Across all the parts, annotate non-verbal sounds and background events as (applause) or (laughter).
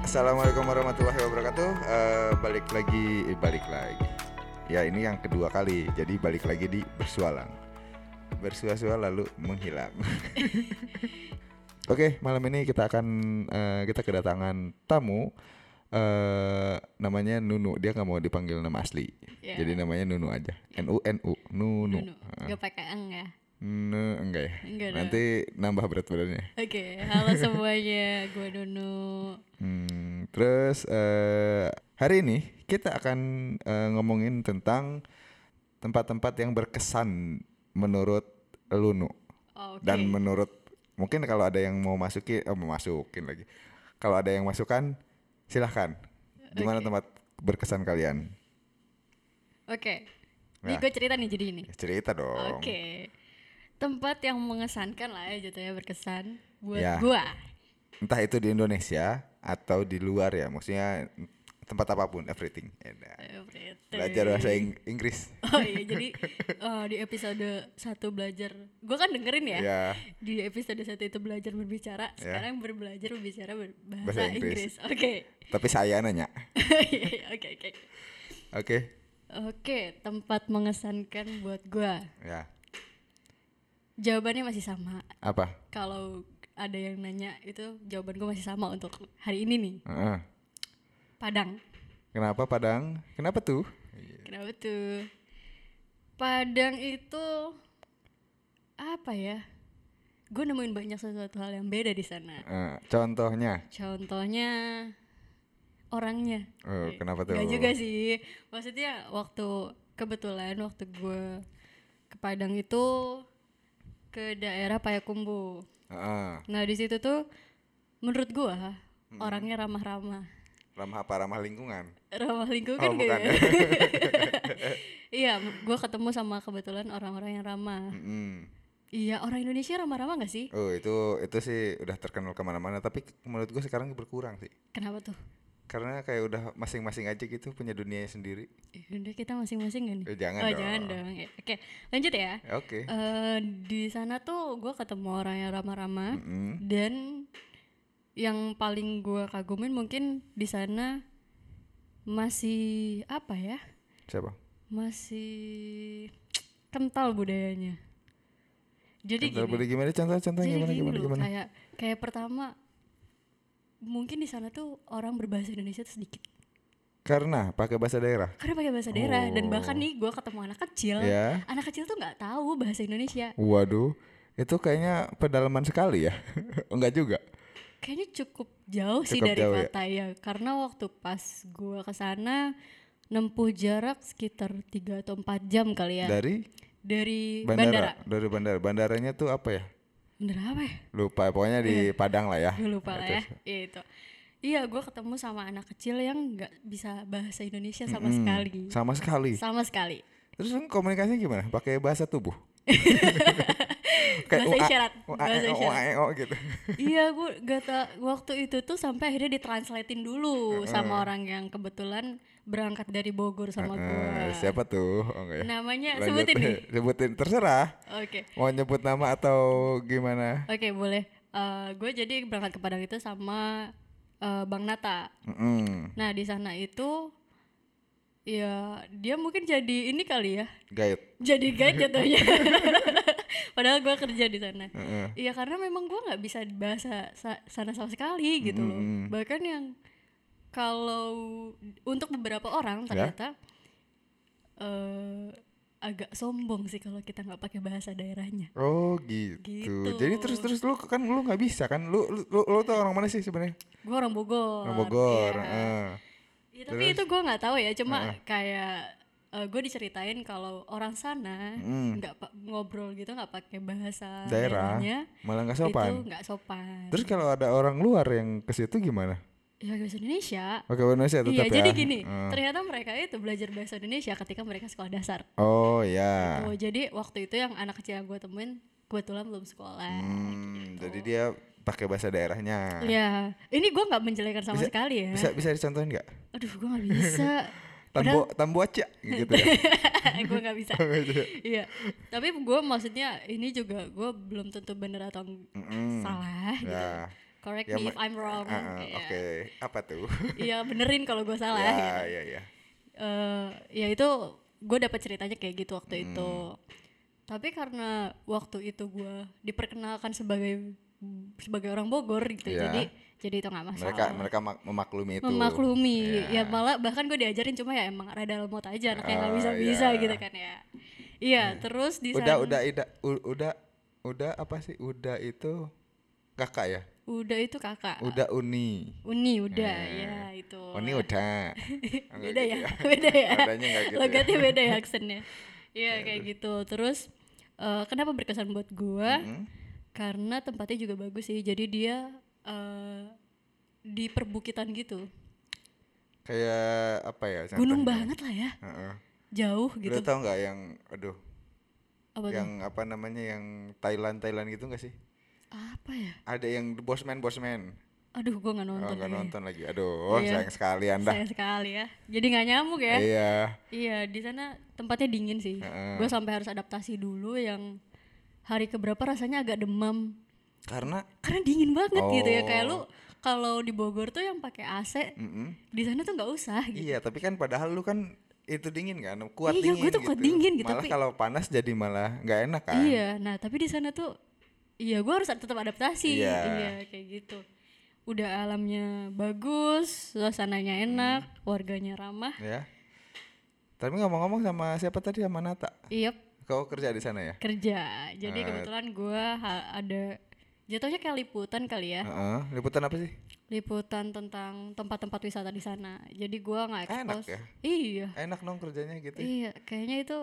Assalamualaikum warahmatullahi wabarakatuh. Eh, balik lagi, eh, balik lagi. Ya ini yang kedua kali, jadi balik lagi di bersualang. Bersua-sua lalu menghilang. (laughs) Oke, malam ini kita akan eh, kita kedatangan tamu. eh namanya Nunu. Dia nggak mau dipanggil nama asli, Ya. jadi namanya Nunu aja. N U N U Nunu. Nunu. Gak pakai eng ya. Nu enggak ya? Enggak dong. Nanti nambah berat badannya. Oke, halo semuanya, gue Nunu. Hmm, terus eh hari ini kita akan eh, ngomongin tentang tempat-tempat yang berkesan menurut Lunu Oh, Oke. dan menurut mungkin kalau ada yang mau masukin, oh mau masukin lagi. Kalau ada yang masukan, silahkan. Gimana Oke. tempat berkesan kalian? Oke. Ya. Ini gue cerita nih jadi ini. Cerita dong. Oke. Tempat yang mengesankan lah ya jatuhnya berkesan buat Ya. gua. Entah itu di Indonesia atau di luar ya, maksudnya tempat apa pun, everything. Edah. Everything. Belajar bahasa Ing- Inggris. Oh iya, jadi eh, di episode satu belajar, gue kan dengerin ya. Ya. Di episode satu itu belajar berbicara, Ya. sekarang berbelajar berbicara ber- bahasa, Bahasa Inggris. Inggris. Oke. Tapi saya nanya. (laughs) Iya, Oke, oke. Oke. Oke, tempat mengesankan buat gua. Ya. Jawabannya masih sama. Apa? Kalau ada yang nanya itu jawaban gue masih sama untuk hari ini nih. Heeh. Padang. Kenapa Padang? Kenapa tuh? Kenapa tuh? Padang itu apa ya? Gue nemuin banyak sesuatu hal yang beda di sana. Eh, contohnya. Contohnya orangnya. Oh, Eh, kenapa tuh? Nggak juga sih. Maksudnya waktu kebetulan waktu gue ke Padang itu ke daerah Payakumbuh. Heeh. Nah di situ tuh menurut gua Hmm. orangnya ramah-ramah, Ramah apa ramah lingkungan? ramah lingkungan Oh, gitu bukan. ya. (laughs) iya, gua ketemu sama kebetulan orang-orang yang ramah. Mm-mm. Iya orang Indonesia ramah-ramah gak sih? Oh itu itu sih udah terkenal ke mana-mana tapi menurut gue sekarang berkurang sih Kenapa tuh? Karena kayak udah masing-masing aja gitu punya dunianya sendiri Eh, Udah kita masing-masing kan? Eh, jangan oh dong. jangan dong. Ya, Oke lanjut ya. Oke Eh, di sana tuh gua ketemu orang yang ramah-ramah Mm-mm. dan yang paling gua kagumin mungkin di sana masih apa ya? siapa masih kental budayanya. Jadi Contoh gini, boleh gimana contoh contoh jadi gimana gimana gimana kayak kayak pertama mungkin di sana tuh orang berbahasa Indonesia tuh sedikit. karena pakai bahasa daerah Karena pakai bahasa daerah dan bahkan Oh. nih gua ketemu anak kecil, ya anak kecil tuh nggak tahu bahasa Indonesia. waduh itu kayaknya pedalaman sekali ya (laughs) enggak juga Kayaknya cukup jauh sih Cukup dari jauh ya? kota ya. Karena waktu pas gua ke sana nempuh jarak sekitar 3 atau 4 jam kali ya dari dari bandara, bandara. dari bandara bandaranya tuh apa ya Bandara apa ya? lupa pokoknya di Padang lah ya. Gue lupa lah ya. Iya, itu. Iya gue ketemu sama anak kecil yang nggak bisa bahasa Indonesia sama mm-mm, sekali. Sama sekali. Sama sekali. Terus kan komunikasinya gimana? Pakai bahasa tubuh? (laughs) Bahasa isyarat, bahasa isyarat. gitu. Iya gue gak tau waktu itu tuh sampai akhirnya ditranslatein dulu sama orang yang kebetulan berangkat dari Bogor sama gue Eh, siapa tuh? Oh, enggak ya. Namanya Lanjut. sebutin nih. (laughs) Sebutin terserah. Oke. Mau nyebut nama atau gimana? Oke boleh. Gue jadi berangkat ke Padang itu sama eh, Bang Nata. Mm-mm. nah di sana itu ya dia mungkin jadi ini kali ya. Guide. Jadi guide jatuhnya. (laughs) (laughs) Padahal gue kerja di sana. Iya karena memang gue nggak bisa bahasa sa- sana sama sekali gitu loh. Mm-mm. bahkan yang kalau untuk beberapa orang Ya. ternyata eh agak sombong sih kalau kita nggak pakai bahasa daerahnya oh gitu. Gitu. jadi terus terus lu kan lu nggak bisa kan lu lu, lu, lu tuh orang mana sih sebenarnya gue orang Bogor orang Bogor iya. heeh. Ya, tapi Terus? itu gue nggak tahu ya cuma kayak gue diceritain kalau orang sana nggak pa- ngobrol gitu nggak pakai bahasa daerah daerahnya malah nggak itu sopan nggak sopan terus kalau ada orang luar yang ke situ gimana ya bahasa Indonesia. Pakai bahasa Indonesia tetap iya ya. jadi gini Eh. ternyata mereka itu belajar bahasa Indonesia ketika mereka sekolah dasar. Oh ya oh jadi waktu itu yang anak kecil yang gue temuin kebetulan belum sekolah. Hmm, jadi dia pakai bahasa daerahnya. Ya ini gue nggak menjelekan sama Bisa- sekali ya. bisa bisa dicontohin nggak? Aduh gue (laughs) (laughs) nggak bisa. Tambo tambo aja gitu ya? Gue nggak bisa. Iya. Tapi gue maksudnya ini juga gue belum tentu bener atau Mm-mm. salah gitu. ya correct Ya, me if I'm wrong. Ah, ah, Iya. Oke, apa tuh? (laughs) Iya benerin kalau gue salah. ya, gitu. ya, ya. Itu gue dapat ceritanya kayak gitu waktu Hmm. itu. Tapi karena waktu itu gue diperkenalkan sebagai sebagai orang Bogor gitu, Iya. jadi jadi itu nggak masalah. Mereka mereka mak- memaklumi itu. memaklumi Iya. ya malah bahkan gue diajarin cuma ya emang rada lemot aja anaknya nggak Oh, bisa bisa iya. gitu kan ya iya terus di Udah, sana udah, udah, udah apa sih? Udah itu kakak ya? Udah itu kakak. Udah uni. uni udah Eh, ya itu. Uni udah. (laughs) Beda gitu ya. (laughs) Beda ya? Nggak gitu ya. logatnya beda ya aksennya? (laughs) Iya kayak gitu. Terus eh, kenapa berkesan buat gue Mm-mm. karena tempatnya juga bagus sih. Jadi dia eh, di perbukitan gitu. Kayak apa ya? gunung banget lah ya. Heeh. jauh gitu. Lu tau nggak yang, aduh, apa tuh? Yang apa namanya yang Thailand Thailand gitu nggak sih? Apa ya Ada yang bosman bosman. aduh gue nggak Oh nonton nggak lagi. nonton lagi. Aduh, Iya. sayang sekali anda. sayang sekali ya jadi nggak nyamuk ya Iya. iya di sana tempatnya dingin sih Heeh. gue sampai harus adaptasi dulu yang hari keberapa rasanya agak demam Karena, karena dingin banget gitu ya kayak lu Oh. kalau di Bogor tuh yang pakai AC mm-mm. di sana tuh nggak usah gitu. iya. Tapi kan padahal lu kan itu dingin kan, kuat Iya, dingin. gua tuh kuat dingin gitu, Malah tapi- kalau panas jadi malah nggak enak kan. Iya, nah tapi di sana tuh iya gue harus tetap adaptasi. Iya. Iya, kayak gitu. Udah alamnya bagus, suasananya enak, Hmm. warganya ramah. Ya. Tapi ngomong-ngomong sama siapa tadi sama Nata? Iya, Kau kerja di sana ya? kerja. Jadi Eh. kebetulan gue ada jatuhnya kayak liputan kali ya. Heeh. Liputan apa sih? Liputan tentang tempat-tempat wisata di sana. Jadi gua nggak Enak expose. ya? Iya. Enak dong kerjanya gitu. Iya, kayaknya itu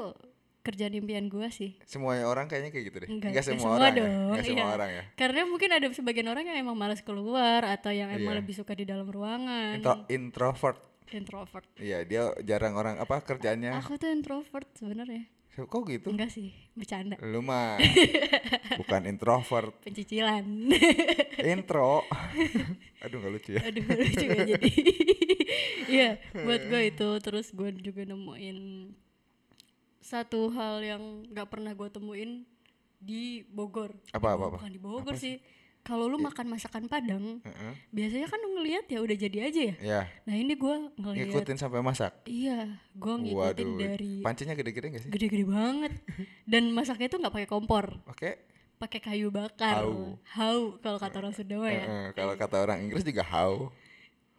kerjaan impian gua sih. Semua orang kayaknya kayak gitu deh. Enggak, Nggak nggak semua, semua orang ya. dong, Nggak semua iya. orang ya. Karena mungkin ada sebagian orang yang emang malas keluar atau yang emang Iya. lebih suka di dalam ruangan. Intro- introvert. introvert. Iya, dia jarang orang apa kerjanya. Aku tuh introvert sebenarnya. Kok gitu? Enggak sih, bercanda. Lu mah (laughs) bukan introvert, Pencicilan. (laughs) intro. (laughs) Aduh nggak lucu ya. Aduh, lucu gak jadi. Iya, buat gue itu terus gue juga nemuin satu hal yang nggak pernah gue temuin di Bogor. Apa, Di apa, apa? Bukan di Bogor sih. Kalau lu makan masakan Padang, Heeh. biasanya kan lu ngelihat ya udah jadi aja ya. Ya, Nah ini gue ngelihat. ngikutin sampai masak. Iya, gue ngikutin Waduh, dari pancinya gede-gede gak sih? gede-gede banget. Dan masaknya tuh nggak pakai kompor, Oke. pakai kayu bakar. Hau. Hau kalau kata orang Sunda ya. Heeh, kalau kata orang Inggris juga how.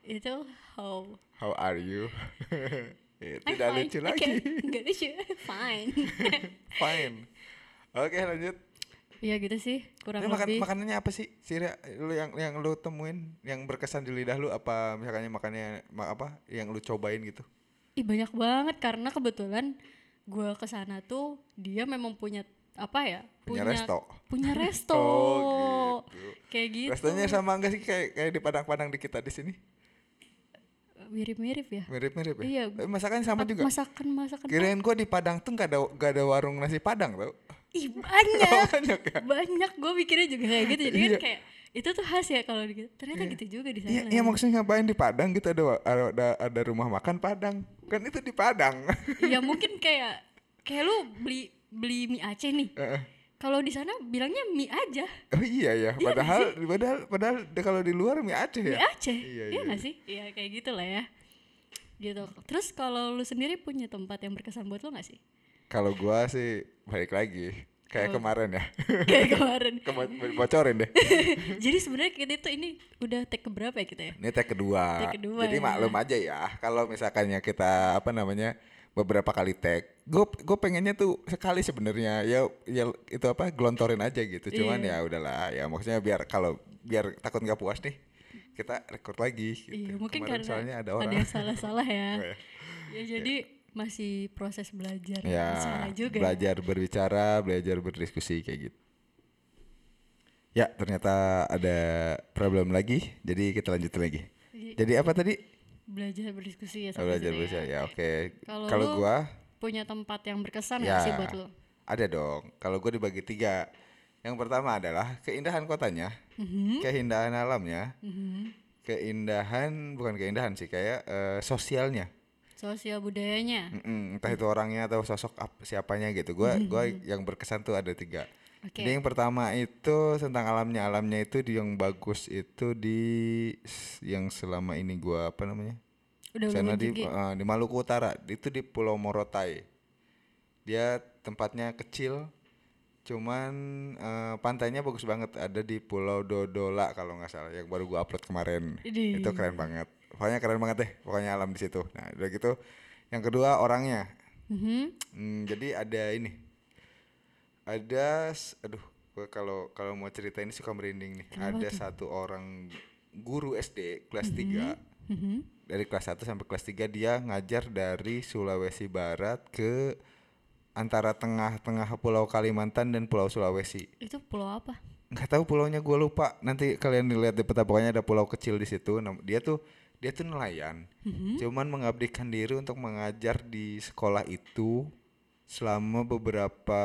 Itu hau. How are you? (laughs) Eh, I'm Tidak fine. lucu (laughs) lagi. nggak lucu. (laughs) Fine. (laughs) Fine. Oke lanjut. Iya gitu sih, kurang Ini makan lebih. makanannya apa sih? Sira, lu yang yang lu temuin yang berkesan di lidah lu apa misalnya makannya ma- apa yang lu cobain gitu? Ih banyak banget karena kebetulan gua ke sana tuh dia memang punya apa ya? Punya resto? Punya resto. Oh, gitu. Kayak gitu. Restonya sama enggak sih kayak kayak di Padang-Padang di kita di sini? Mirip-mirip ya. Mirip-mirip ya? Iya. Tapi masakannya sama juga. Masakan masakan. Kirain gua di Padang tuh gak ada gak ada warung nasi Padang tau? Ih (laughs) banyak. Banyak ya? banyak gue mikirnya juga kayak gitu jadi kan Iya. kayak itu tuh khas ya kalau di ternyata gitu juga di sana Iya, iya maksudnya ngapain di Padang gitu ada ada ada rumah makan Padang. Kan itu di Padang. Iya mungkin kayak kayak lu beli beli mie Aceh nih (laughs) Heeh. Kalau di sana bilangnya mie aja oh iya ya, nggak padahal padahal padahal de- kalau di luar mie Aceh mie ya. Aceh Iya, iya iya, nggak sih iya kayak gitu lah ya gitu terus kalau lu sendiri punya tempat yang berkesan buat lu nggak sih Kalau gua sih balik lagi kayak Oh. kemarin ya. kayak kemarin (laughs) Kemo- bocorin deh. (laughs) jadi sebenarnya kita tuh ini udah take keberapa ya kita ya Ini tag kedua. Tag kedua Jadi ya. maklum aja ya kalau misalkannya kita apa namanya beberapa kali tag. Gue gue pengennya tuh sekali sebenarnya ya ya itu apa gelontorin aja gitu. Cuman Iya. ya udahlah ya maksudnya biar kalau biar takut nggak puas nih kita record lagi. Gitu. iya mungkin Kemarin karena soalnya ada ada orang. yang salah-salah ya (laughs) Oh, ya. ya jadi masih proses belajar ya bicara juga belajar berbicara belajar berdiskusi kayak gitu ya ternyata ada problem lagi jadi kita lanjutin lagi Jadi, jadi apa tadi belajar berdiskusi ya sampai belajar sini berbicara ya. oke. Kalau kalau gua punya tempat yang berkesan ya nggak sih buat lu? ada dong. Kalau gua dibagi tiga. Yang pertama adalah keindahan kotanya Mhm, keindahan alamnya. Mhm. keindahan bukan keindahan sih kayak eh, sosialnya. Sosial budayanya. Mm-mm, entah itu orangnya atau sosok ap- siapanya gitu. Gua gua yang berkesan tuh ada tiga Oke. Jadi yang pertama itu tentang alamnya, alamnya itu di yang bagus itu di yang selama ini gua apa namanya? Udah sana di eh, di Maluku Utara, itu di Pulau Morotai. Dia tempatnya kecil, cuman eh, pantainya bagus banget. Ada di Pulau Dodola kalau nggak salah, yang baru gua upload kemarin. Idih. Itu keren banget. Pokoknya keren banget deh, pokoknya alam di situ. Nah, udah gitu. Yang kedua orangnya. Mhm. Hmm, jadi ada ini. Ada aduh, kalau kalau mau cerita ini suka merinding nih. ada satu orang guru SD kelas 3 Mhm. dari kelas 1 sampai kelas 3 dia ngajar dari Sulawesi Barat ke antara tengah-tengah Pulau Kalimantan dan Pulau Sulawesi. Itu pulau apa? Nggak tahu pulaunya gue lupa. Nanti kalian dilihat di peta pokoknya ada pulau kecil di situ. Dia tuh dia tuh nelayan. Mhm. Cuman mengabdikan diri untuk mengajar di sekolah itu selama beberapa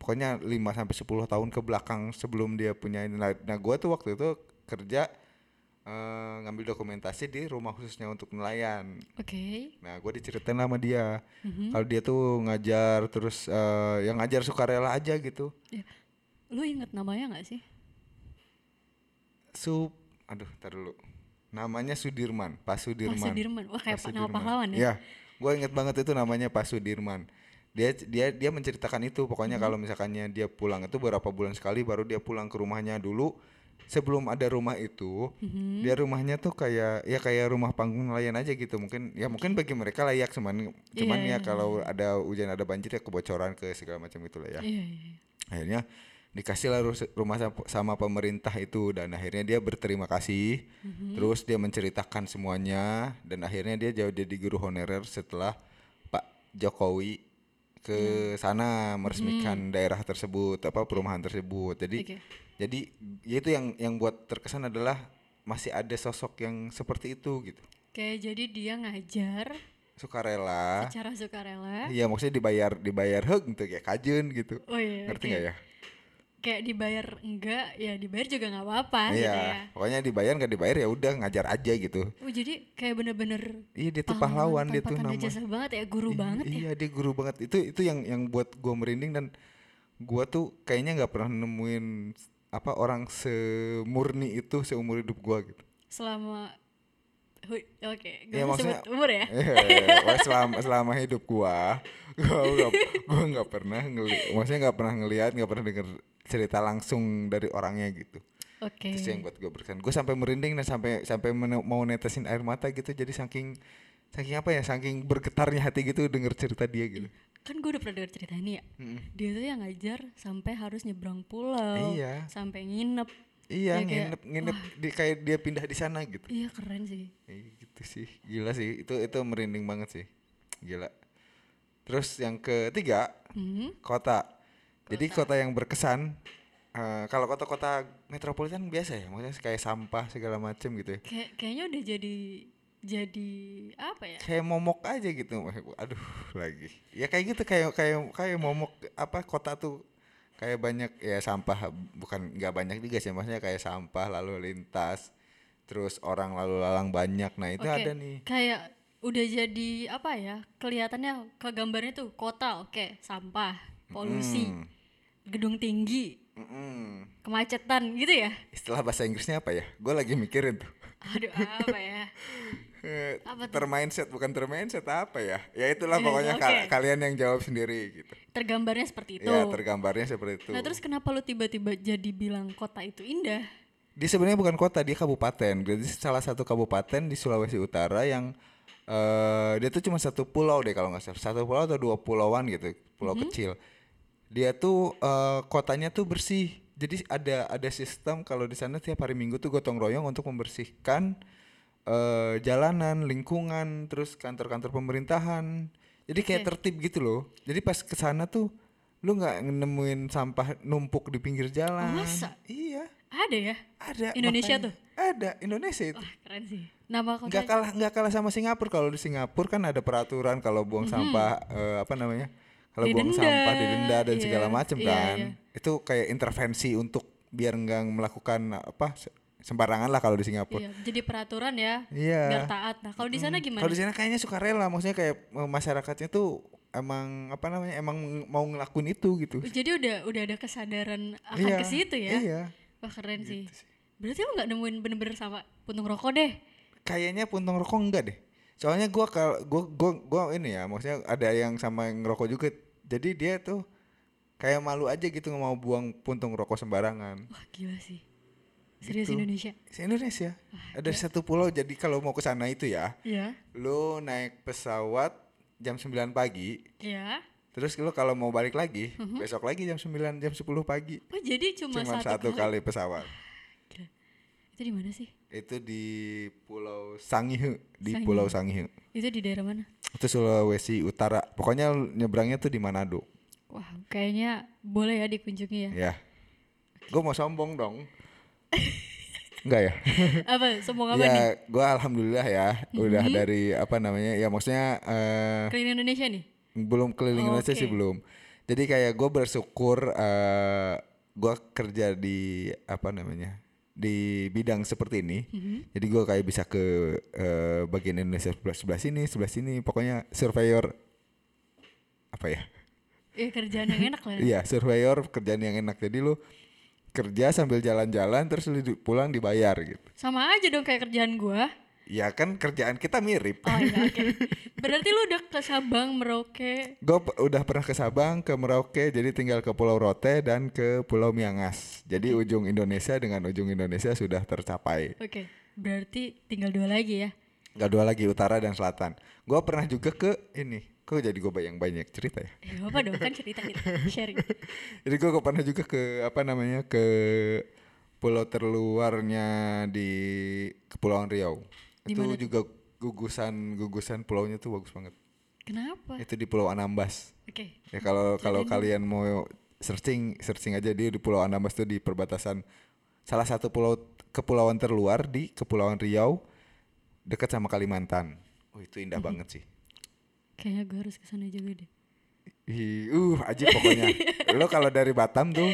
pokoknya 5 sampai 10 tahun ke belakang sebelum dia punya ini. Nah, nah gua tuh waktu itu kerja eh, ngambil dokumentasi di rumah khususnya untuk nelayan. Oke. Nah, gue diceritain sama dia. Mhm. Kalau dia tuh ngajar terus eh, yang ngajar sukarela aja gitu. Ya. Lu inget namanya nggak sih? Sup, aduh, tar dulu. Namanya Sudirman, Pak Pak Sudirman. Sudirman. Wah kayak Pak nama Sudirman. pahlawan ya. Iya, gue inget banget itu namanya Pak Sudirman. Dia dia dia menceritakan itu. Pokoknya Mhm. kalau misalkannya dia pulang itu beberapa bulan sekali baru dia pulang ke rumahnya dulu. Sebelum ada rumah itu, Mhm. dia rumahnya tuh kayak ya kayak rumah panggung nelayan aja gitu. Mungkin ya mungkin bagi mereka layak cuman cuman Iya, ya iya, kalau ada hujan ada banjir ya kebocoran ke segala macam gitu lah ya Iya, iya. iya. akhirnya dikasih lah rus- rumah sam- sama pemerintah itu dan akhirnya dia berterima kasih Mhm. terus dia menceritakan semuanya dan akhirnya dia jauh jadi guru honorer setelah Pak Jokowi ke sana meresmikan daerah tersebut apa perumahan tersebut jadi Oke. jadi ya itu yang yang buat terkesan adalah masih ada sosok yang seperti itu gitu Kayak jadi dia ngajar sukarela secara sukarela. iya maksudnya dibayar dibayar heg gitu kayak kajen gitu Oh iya. ngerti oke. nggak ya Kayak dibayar enggak, ya dibayar juga nggak apa-apa gitu ya. Iya, pokoknya dibayar nggak dibayar ya udah ngajar aja gitu. Oh jadi kayak bener-bener Iya dia tuh pahlawan dia tuh nama. jasa banget ya, guru Iya, banget ya. Iya dia guru banget. Itu itu yang yang buat gua merinding dan gua tuh kayaknya nggak pernah nemuin apa orang semurni itu seumur hidup gua gitu. Selama oke, gak Iya, usah maksudnya- sebut umur ya. Iya, wah, selama selama hidup gua, gua nggak gua nggak pernah ngeli, maksudnya nggak pernah ngelihat, nggak pernah denger cerita langsung dari orangnya gitu. Oke. Itu sih yang buat gue berkesan. Gue sampai merinding dan sampai sampai mau netesin air mata gitu. Jadi saking saking apa ya, saking bergetarnya hati gitu denger cerita dia gitu. Kan gue udah pernah denger cerita ini ya. Mm-mm. Dia tuh yang ngajar sampai harus nyebrang pulau. Iya. Sampai nginep. Iya, Ya, kayak, nginep nginep di kayak dia pindah di sana gitu. Iya keren sih. Iya, gitu sih. Gila sih. Itu itu merinding banget sih. Gila. Terus yang ketiga, Hmm. kota. Jadi kota yang berkesan eh, kalau kota-kota metropolitan biasa ya, maksudnya kayak sampah segala macem gitu ya. Kayak kayaknya udah jadi jadi apa ya? kayak momok aja gitu aduh lagi ya kayak gitu kayak kayak kayak momok apa kota tuh kayak banyak ya sampah bukan nggak banyak juga sih maksudnya kayak sampah lalu lintas terus orang lalu lalang banyak nah itu Oke, ada nih Kayak udah jadi apa ya? Kelihatannya ke gambarnya tuh kota, oke, sampah, polusi, Mm, gedung tinggi, mm-mm. kemacetan gitu ya. istilah bahasa Inggrisnya apa ya gue lagi mikirin tuh Aduh, apa ya? (laughs) Termindset bukan termindset apa ya ya itulah Eh, pokoknya ka- oke. kalian yang jawab sendiri gitu Tergambarnya seperti itu. ya tergambarnya seperti itu Nah, terus kenapa lu tiba-tiba jadi bilang kota itu indah? Dia sebenarnya bukan kota, dia kabupaten. Jadi salah satu kabupaten di Sulawesi Utara yang eh dia tuh cuma satu pulau deh kalau nggak salah. Satu pulau atau dua pulauan gitu, pulau kecil. Dia tuh eh, kotanya tuh bersih. Jadi ada ada sistem kalau di sana tiap hari Minggu tuh gotong royong untuk membersihkan eh jalanan, lingkungan, terus kantor-kantor pemerintahan. Jadi kayak tertib gitu loh. Jadi pas ke sana tuh lu nggak nemuin sampah numpuk di pinggir jalan. masa? Iya. Ada ya? Ada. Indonesia makanya. tuh? Ada Indonesia itu. Wah, keren sih. Nama kota Nggak kalah nggak kalah sama Singapura. Kalau di Singapura kan ada peraturan kalau buang sampah eh, apa namanya? Kalau buang sampah didenda dan Iya, segala macam iya, kan. iya. Itu kayak intervensi untuk biar nggak melakukan apa sembarangan lah kalau di Singapura. Iya, jadi peraturan ya. Iya. Biar taat. Nah, kalau di sana gimana? Kalau di sana kayaknya suka rela, maksudnya kayak eh, masyarakatnya tuh emang apa namanya emang mau ngelakuin itu gitu Jadi udah udah ada kesadaran akan Iya, ke situ ya. iya Wah keren sih. Gitu sih. Berarti lu nggak nemuin bener-bener sama puntung rokok deh. kayaknya puntung rokok enggak deh soalnya gua kalau gua gua gua ini ya maksudnya ada yang sama yang ngerokok juga jadi dia tuh kayak malu aja gitu mau buang puntung rokok sembarangan Wah gila sih. Serius Gitu. Indonesia. se Indonesia ada satu pulau jadi kalau mau ke sana itu ya Iya. lu naik pesawat jam 9 pagi Iya. terus lu kalau mau balik lagi besok lagi jam 9 jam 10 pagi Oh jadi cuma, cuma satu, satu kali pesawat Gila. Itu di mana sih? itu di Pulau Sangihe di Sangihe. Pulau Sangihe Itu di daerah mana? itu Sulawesi Utara pokoknya nyebrangnya tuh di Manado Wah kayaknya boleh ya dikunjungi ya. ya gue mau sombong dong enggak ya (laughs) apa? Sombong apa nih? ya gue alhamdulillah ya udah Mhm. dari apa namanya ya maksudnya eh, Keliling Indonesia nih? belum keliling Oh, Indonesia sih oke. belum jadi kayak gue bersyukur eh gue kerja di apa namanya di bidang seperti ini Mhm. jadi gue kayak bisa ke eh, bagian Indonesia sebelah sebelah sini sebelah sini pokoknya surveyor apa ya Ya kerjaan yang enak lah. (laughs) iya surveyor kerjaan yang enak jadi lu kerja sambil jalan-jalan terus lu pulang dibayar gitu Sama aja dong kayak kerjaan gua. ya kan kerjaan kita mirip Oh iya oke. (laughs) Berarti lu udah ke Sabang, Merauke. Gue udah pernah ke Sabang, ke Merauke, jadi tinggal ke Pulau Rote dan ke Pulau Miangas. Jadi ujung Indonesia dengan ujung Indonesia sudah tercapai. Oke. Berarti tinggal dua lagi ya. Gak dua lagi utara dan selatan. Gue pernah juga ke ini. Kok jadi gue bayang banyak cerita ya? Ya apa dong kan cerita kita sharing. (laughs) Jadi gue pernah juga ke apa namanya ke pulau terluarnya di Kepulauan Riau. Di itu juga gugusan gugusan pulaunya tuh bagus banget. Kenapa? Itu di Pulau Anambas. Oke. Ya kalau kalau kalian mau searching searching aja dia di Pulau Anambas tuh di perbatasan salah satu pulau kepulauan terluar di Kepulauan Riau dekat sama Kalimantan. Oh itu indah banget sih. Kayaknya gue harus ke sana juga deh. Ih, uh aja pokoknya. (laughs) Lo kalau dari Batam tuh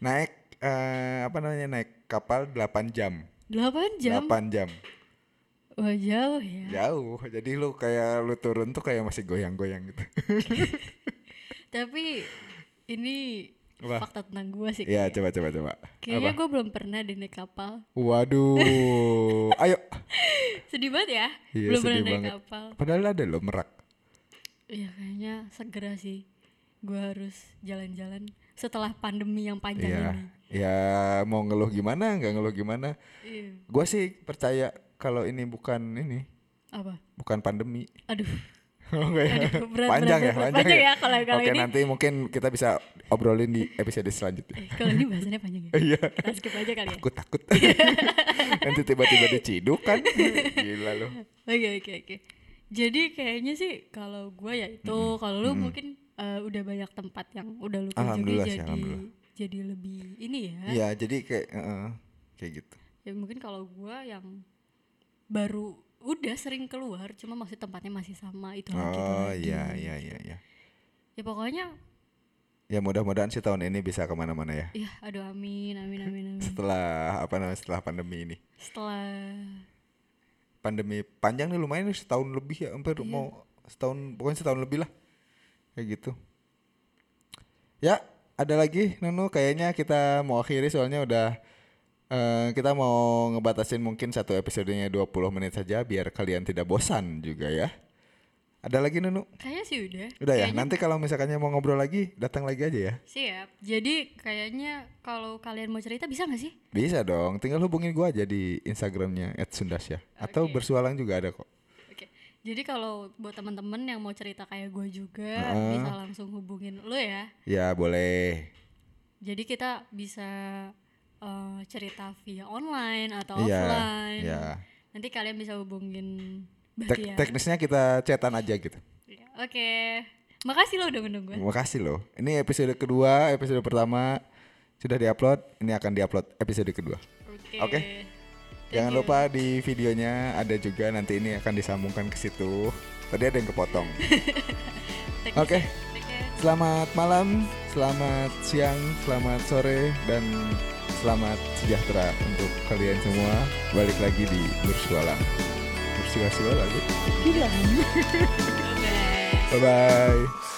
naik eh, apa namanya naik kapal 8 jam. 8 jam? 8 jam. Wah jauh ya. Jauh. Jadi lu kayak lu turun tuh kayak masih goyang-goyang gitu. (laughs) Tapi ini Apa? fakta tentang gue sih. Iya, coba coba coba. Kayaknya gue belum pernah deh naik kapal. Waduh. (laughs) Ayo. Sedih banget ya. Iya, belum pernah naik banget. kapal. Padahal ada lo merak. Iya kayaknya segera sih. Gue harus jalan-jalan setelah pandemi yang panjang Iya. ini. Ya mau ngeluh gimana, nggak ngeluh gimana. Iya. Gua sih percaya kalau ini bukan ini, Apa? bukan pandemi. Aduh. (laughs) Oh, enggak ya? Aduh, berat, panjang berat, ya, berat. panjang, Panjang ya. ya kalau- kalau Oke, ini. nanti mungkin kita bisa obrolin di episode selanjutnya. Eh, kalau ini bahasannya panjang ya. (laughs) Iya. Kita skip aja kali ya. Takut takut. (laughs) nanti tiba-tiba diciduk kan. Gila lo. Oke oke oke. Jadi kayaknya sih kalau gue ya itu kalau lu mungkin eh, udah banyak tempat yang udah lu kunjungi Alhamdulillah sih, jadi jadi lebih ini ya. Iya, jadi kayak eh, kayak gitu. Ya mungkin kalau gue yang baru udah sering keluar cuma masih tempatnya masih sama itu lagi Oh lagi. iya iya iya iya. Ya pokoknya Ya mudah-mudahan sih tahun ini bisa ke mana-mana ya. ya aduh amin amin amin amin. (laughs) Setelah apa namanya setelah pandemi ini. Setelah pandemi panjang nih lumayan nih setahun lebih ya hampir Iya. mau setahun pokoknya setahun lebih lah. Kayak gitu. Ya ada lagi Nunu kayaknya kita mau akhiri soalnya udah eh, kita mau ngebatasin mungkin satu episodenya 20 menit saja biar kalian tidak bosan juga ya ada lagi Nunu kayaknya sih udah. udah ya Kayaknya nanti kalau misalkannya mau ngobrol lagi datang lagi aja ya Siap. Jadi kayaknya kalau kalian mau cerita bisa gak sih? bisa dong tinggal hubungin gua aja di instagramnya @sundasya atau Oke. bersualang juga ada kok Oke. Jadi kalau buat teman-teman yang mau cerita kayak gue juga Heeh. bisa langsung hubungin lu ya. ya boleh Jadi kita bisa eh, cerita via online atau Iya, offline. iya. Nanti kalian bisa hubungin Tek- bagian. teknisnya kita chatan aja gitu. Iya, Oke. Makasih lo udah menunggu. Terima kasih loh. Ini episode kedua, episode pertama sudah diupload. Ini akan diupload episode kedua. Oke. Oke. Thank Jangan you. lupa di videonya ada juga nanti ini akan disambungkan ke situ. Tadi ada yang kepotong. (laughs) Oke. You. Selamat malam, selamat siang, selamat sore dan selamat sejahtera untuk kalian semua. Balik lagi di Bersualang. Bersualang lagi. Bye bye.